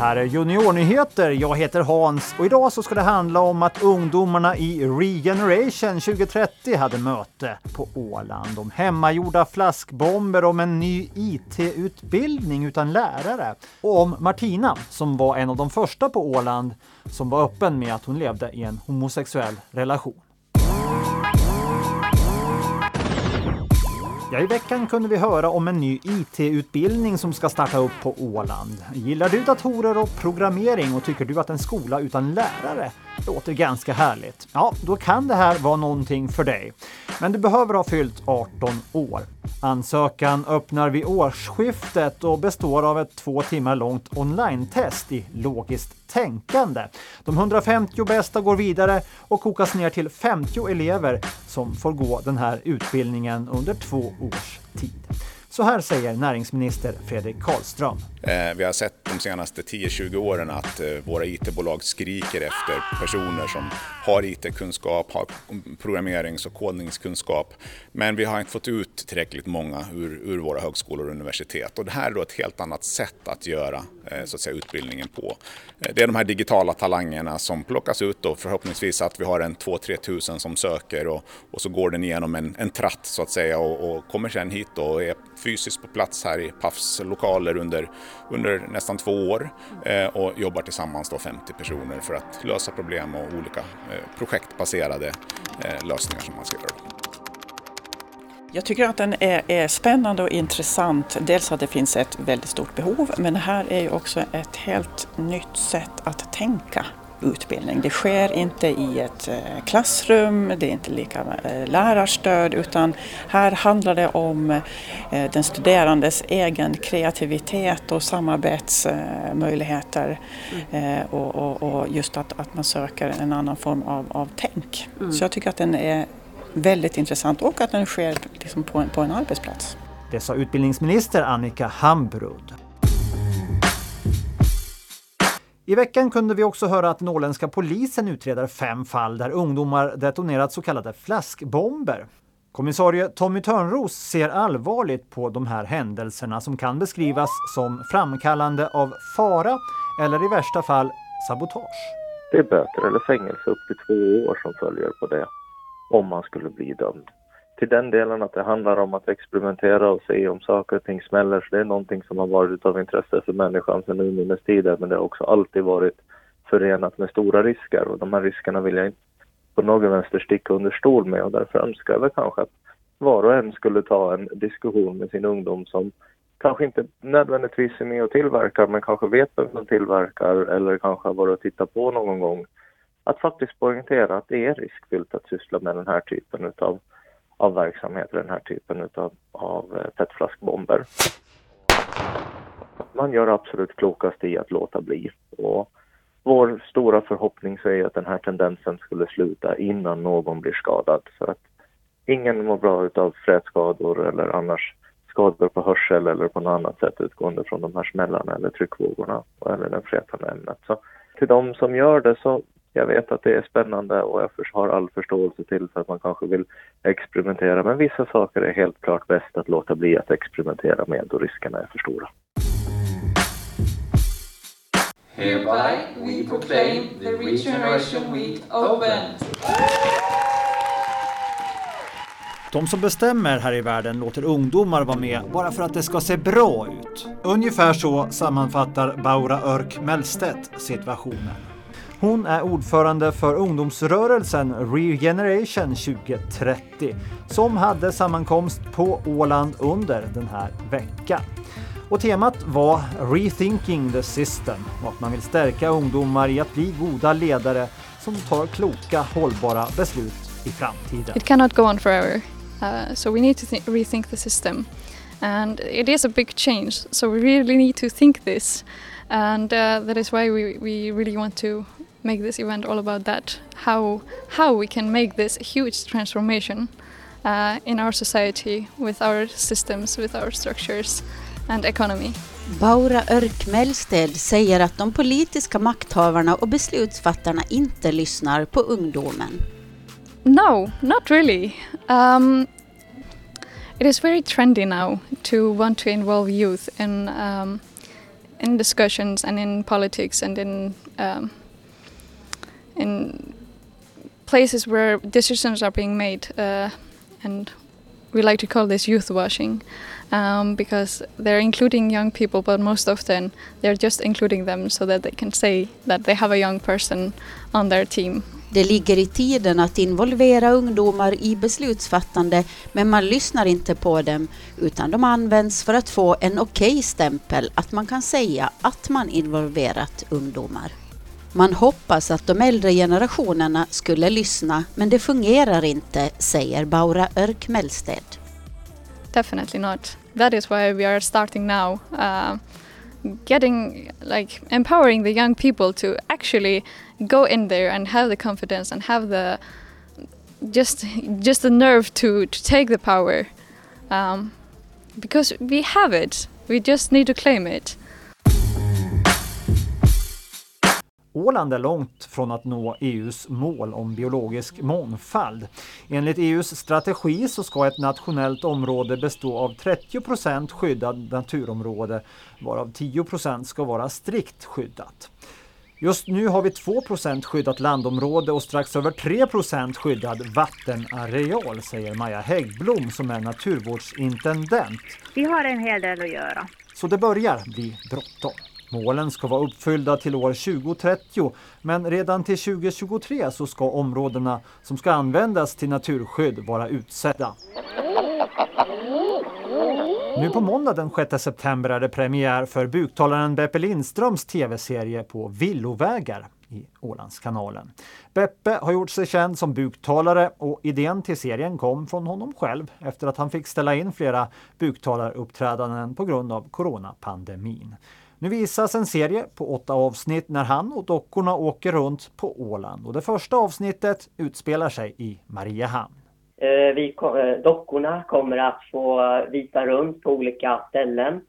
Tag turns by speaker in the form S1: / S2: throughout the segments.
S1: här är Juniornyheter. Jag heter Hans och idag så ska det handla om att ungdomarna i Regeneration 2030 hade möte på Åland om hemmagjorda flaskbomber, om en ny IT-utbildning utan lärare och om Martina som var en av de första på Åland som var öppen med att hon levde i en homosexuell relation. Ja, I veckan kunde vi höra om en ny IT-utbildning som ska starta upp på Åland. Gillar du datorer och programmering och tycker du att en skola utan lärare låter ganska härligt? Ja, då kan det här vara någonting för dig. Men du behöver ha fyllt 18 år. Ansökan öppnar vid årsskiftet och består av ett två timmar långt online-test i logiskt tänkande. De 150 bästa går vidare och kokas ner till 50 elever som får gå den här utbildningen under två års tid. Så här säger näringsminister Fredrik Karlström.
S2: Eh, vi har sett de senaste 10-20 åren att eh, våra IT-bolag skriker efter personer som har IT-kunskap, har programmerings och kodningskunskap. Men vi har inte fått ut tillräckligt många ur, ur våra högskolor och universitet. Och det här är då ett helt annat sätt att göra eh, så att säga, utbildningen på. Eh, det är de här digitala talangerna som plockas ut och förhoppningsvis att vi har en 2-3 tusen som söker och, och, så går den igenom en, en tratt så att säga och, och kommer sen hit och är fysiskt på plats här i Pafs lokaler under, under nästan två år eh, och jobbar tillsammans då 50 personer för att lösa problem och olika eh, projektbaserade eh, lösningar som man ska göra.
S3: Jag tycker att den är, är, spännande och intressant. Dels att det finns ett väldigt stort behov men det här är ju också ett helt nytt sätt att tänka utbildning. Det sker inte i ett eh, klassrum, det är inte lika eh, lärarstöd utan här handlar det om eh, den studerandes egen kreativitet och samarbetsmöjligheter mm. och, och, och, just att, att man söker en annan form av, av tänk. Mm. Så jag tycker att den är väldigt intressant och att den sker liksom på, en, på en arbetsplats.
S1: Det sa utbildningsminister Annika Hambrud. I veckan kunde vi också höra att den åländska polisen utreder fem fall där ungdomar detonerat så kallade flaskbomber. Kommissarie Tommy Törnros ser allvarligt på de här händelserna som kan beskrivas som framkallande av fara eller i värsta fall sabotage.
S4: Det är böter eller fängelse upp till två år som följer på det om man skulle bli dömd till den delen att det handlar om att experimentera och se om saker och ting smäller. Så det är någonting som har varit av intresse för människan sedan urminnes tider men det har också alltid varit förenat med stora risker och de här riskerna vill jag inte på något vänster sticka under stol med och därför önskar jag väl kanske att var och en skulle ta en diskussion med sin ungdom som kanske inte nödvändigtvis är med och tillverkar men kanske vet vem som tillverkar eller kanske har varit och tittat på någon gång. Att faktiskt poängtera att det är riskfyllt att syssla med den här typen utav av verksamheter, den här typen utav, av eh, petflaskbomber. Man gör absolut klokast i att låta bli. Och vår stora förhoppning är att den här tendensen skulle sluta innan någon blir skadad. För att ingen mår bra utav frätskador eller annars skador på hörsel eller på något annat sätt utgående från de här smällarna eller tryckvågorna eller det frätande ämnet. Så till de som gör det så jag vet att det är spännande och jag har all förståelse till för att man kanske vill experimentera. Men vissa saker är helt klart bäst att låta bli att experimentera med då riskerna är för stora. Hereby we proclaim the Regeneration Week open.
S1: De som bestämmer här i världen låter ungdomar vara med bara för att det ska se bra ut. Ungefär så sammanfattar Baura Örk Mellstedt situationen. Hon är ordförande för ungdomsrörelsen Regeneration 2030 som hade sammankomst på Åland under den här veckan. Och temat var Rethinking the System och att man vill stärka ungdomar i att bli goda ledare som tar kloka, hållbara beslut i framtiden.
S5: It cannot go on forever. Uh, so we need to th rethink the system. And it is a big change, so we really need to think this. And uh, that is why we, we really want to make this event all about that how how we can make this huge transformation uh, in our society with our systems with our structures and economy.
S6: Baura Örk säger att de politiska makthavarna och beslutsfattarna inte lyssnar på ungdomen.
S5: No, not really. Um, it is very trendy now to want to involve youth in um, in discussions and in politics and in um, in places where decisions are being made, uh, and we like to call this youth washing, um, because they're including young people, but most often they're just including them so that they can say that they have a young person on their team.
S6: Det ligger i tiden att involvera ungdomar i beslutsfattande men man lyssnar inte på dem utan de används för att få en okej-stämpel att man kan säga att man involverat ungdomar. Man hoppas att de äldre generationerna skulle lyssna men det fungerar inte, säger Baura Örk Mellsted.
S5: Definitely not. That is why we are starting now. Uh, getting like empowering the young people to actually go in there and have the confidence and have the just just the nerve to to take the power um, because we have it we just need to claim it
S1: Åland är långt från att nå EUs mål om biologisk mångfald. Enligt EUs strategi så ska ett nationellt område bestå av 30% skyddad naturområde varav 10% ska vara strikt skyddat. Just nu har vi 2% skyddat landområde och strax över 3% skyddad vattenareal, säger Maja Häggblom som är naturvårdsintendent.
S7: Vi har en hel del att göra.
S1: Så det börjar bli bråttom. Målen ska vara uppfyllda till år 2030 men redan till 2023 så ska områdena som ska användas till naturskydd vara utsedda. Nu på måndag den 6 september är det premiär för buktalaren Beppe Lindströms tv-serie på villovägar i Ålandskanalen. Beppe har gjort sig känd som buktalare och idén till serien kom från honom själv efter att han fick ställa in flera buktalaruppträdanden på grund av coronapandemin. Nu visas en serie på åtta avsnitt när han och dockorna åker runt på Åland och det första avsnittet utspelar sig i Mariehamn.
S8: Eh, vi, eh, dockorna kommer att få visa runt på olika ställen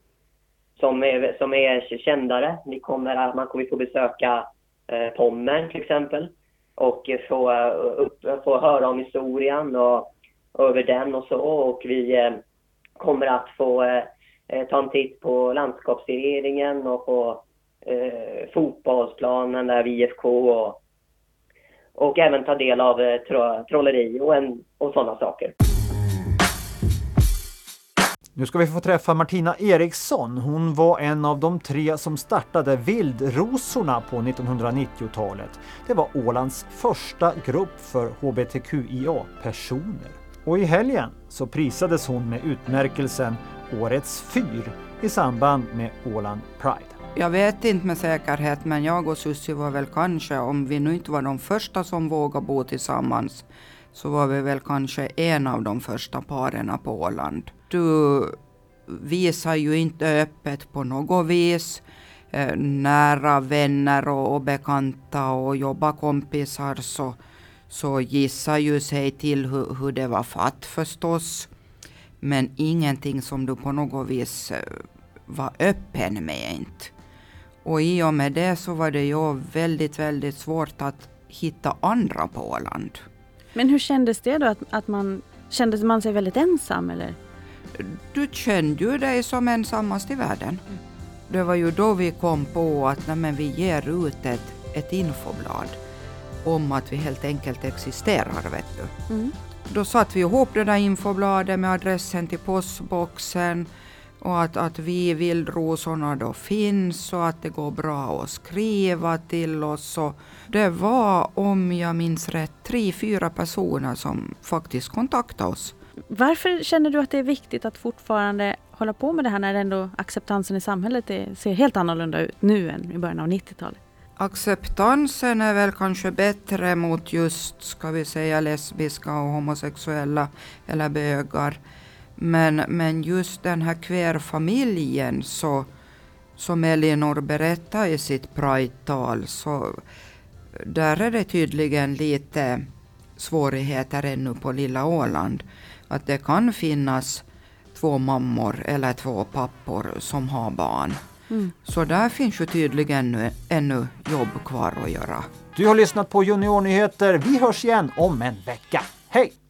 S8: som är, som är kändare. Vi kommer, man kommer få besöka eh, Pommern till exempel och få, upp, få höra om historien och, och över den och så. Och vi kommer att få Eh, ta en titt på landskapsregeringen och på eh, fotbollsplanen där vid IFK och och även ta del av eh, tro, trolleri och, en, och sådana saker.
S1: Nu ska vi få träffa Martina Eriksson. Hon var en av de tre som startade Vildrosorna på 1990-talet. Det var Ålands första grupp för hbtqia-personer. Och i helgen så prisades hon med utmärkelsen Årets fyr i samband med Åland Pride.
S9: Jag vet inte med säkerhet, men jag och Sussi var väl kanske, om vi nu inte var de första som vågade bo tillsammans, så var vi väl kanske en av de första paren på Åland. Du visar ju inte öppet på något vis. Eh, nära vänner och, och bekanta och jobbarkompisar så, så gissar ju sig till hur, hur det var fatt förstås. Men ingenting som du på något vis eh, var öppen med inte. Och i och med det så var det ju väldigt, väldigt svårt att hitta andra på Åland.
S7: Men hur kändes det då? Att, att man, kändes man sig väldigt ensam eller?
S9: Du kände ju dig som ensammast i världen. Det var ju då vi kom på att nej, men vi ger ut ett, ett infoblad om att vi helt enkelt existerar. Vet du. Mm. Då satte vi ihop det där infobladet med adressen till postboxen och att, att vi vildrosorna då finns och att det går bra att skriva till oss. Och det var, om jag minns rätt, tre, fyra personer som faktiskt kontaktade oss.
S7: Varför känner du att det är viktigt att fortfarande hålla på med det här när ändå acceptansen i samhället är, ser helt annorlunda ut nu än i början av 90-talet?
S9: Acceptansen är väl kanske bättre mot just, ska vi säga, lesbiska och homosexuella eller bögar men, men just den här queerfamiljen så, som Elinor berättade i sitt Pride-tal, så där är det tydligen lite svårigheter ännu på lilla Åland. Att det kan finnas två mammor eller två pappor som har barn. Mm. Så där finns ju tydligen ännu jobb kvar att göra.
S1: Du har lyssnat på Juniornyheter. Vi hörs igen om en vecka. Hej!